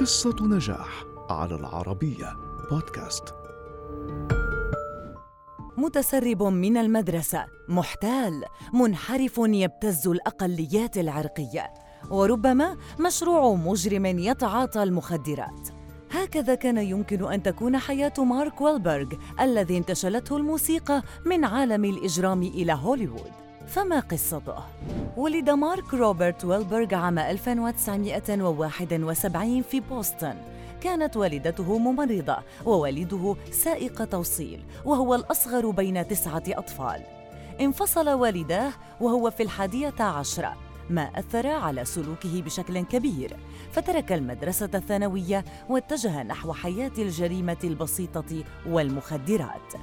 قصة نجاح على العربية بودكاست. متسرب من المدرسة محتال منحرف يبتز الأقليات العرقية وربما مشروع مجرم يتعاطى المخدرات. هكذا كان يمكن أن تكون حياة مارك ويلبرغ الذي انتشلته الموسيقى من عالم الإجرام إلى هوليوود. فما قصته؟ ولد مارك روبرت ويلبرغ عام 1971 في بوسطن. كانت والدته ممرضة ووالده سائق توصيل وهو الأصغر بين تسعة أطفال. انفصل والداه وهو في الحادية عشرة ما أثر على سلوكه بشكل كبير. فترك المدرسة الثانوية واتجه نحو حياة الجريمة البسيطة والمخدرات.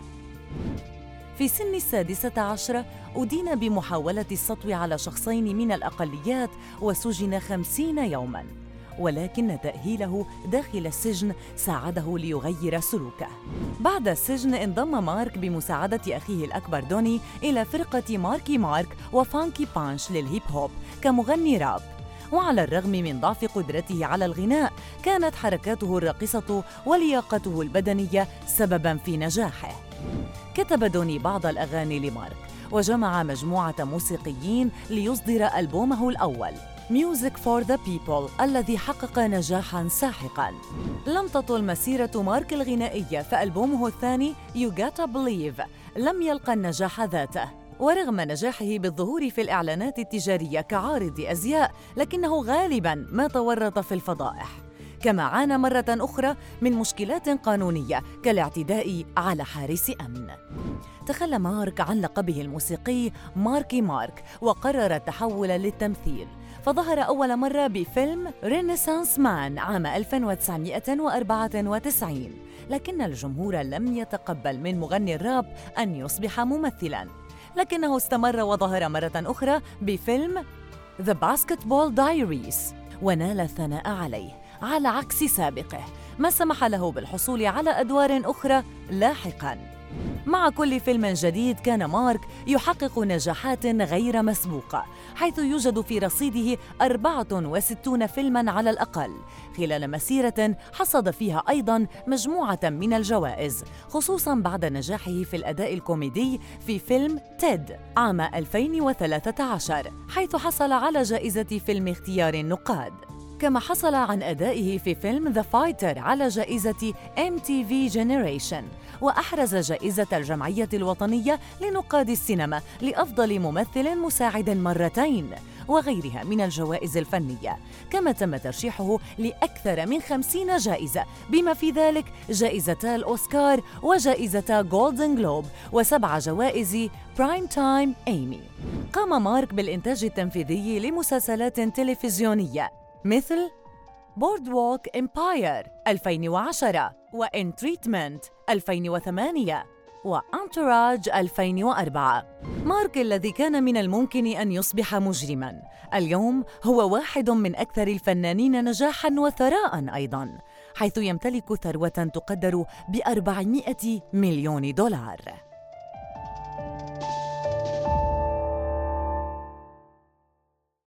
في سن السادسة عشرة أدين بمحاولة السطو على شخصين من الأقليات وسجن خمسين يوماً ولكن تأهيله داخل السجن ساعده ليغير سلوكه. بعد السجن انضم مارك بمساعدة أخيه الأكبر دوني إلى فرقة Marky Mark و Funky Bunch لل hip hop كمغني راب. وعلى الرغم من ضعف قدرته على الغناء كانت حركاته الراقصة ولياقته البدنية سبباً في نجاحه. كتب دوني بعض الأغاني لمارك وجمع مجموعة موسيقيين ليصدر ألبومه الأول Music for the People الذي حقق نجاحا ساحقا. لم تطل مسيرة مارك الغنائية فألبومه الثاني You Gotta Believe لم يلقى النجاح ذاته. ورغم نجاحه بالظهور في الإعلانات التجارية كعارض أزياء لكنه غالبا ما تورط في الفضائح. كما عانى مرة أخرى من مشكلات قانونية كالاعتداء على حارس أمن. تخلى مارك عن لقبه الموسيقي ماركي مارك وقرر التحول للتمثيل. فظهر أول مرة بفيلم رينيسانس مان عام 1994 لكن الجمهور لم يتقبل من مغني الراب أن يصبح ممثلاً. لكنه استمر وظهر مرة أخرى بفيلم The Basketball Diaries ونال الثناء عليه. على عكس سابقه ما سمح له بالحصول على أدوار أخرى لاحقاً. مع كل فيلم جديد كان مارك يحقق نجاحات غير مسبوقة حيث يوجد في رصيده 64 فيلما على الأقل. خلال مسيرة حصد فيها أيضا مجموعة من الجوائز خصوصا بعد نجاحه في الأداء الكوميدي في فيلم تيد عام 2013 حيث حصل على جائزة فيلم اختيار النقاد. كما حصل عن أدائه في فيلم The Fighter على جائزة MTV Generation وأحرز جائزة الجمعية الوطنية لنقاد السينما لأفضل ممثل مساعد مرتين وغيرها من الجوائز الفنية. كما تم ترشيحه لأكثر من خمسين جائزة بما في ذلك جائزتا الأوسكار وجائزتا Golden Globe وسبع جوائز Primetime Emmy قام مارك بالإنتاج التنفيذي لمسلسلات تلفزيونية. مثل Boardwalk Empire 2010 و In Treatment 2008 و Entourage 2004 مارك الذي كان من الممكن أن يصبح مجرماً. اليوم هو واحد من أكثر الفنانين نجاحاً وثراء أيضاً حيث يمتلك ثروة تقدر ب 400 مليون دولار.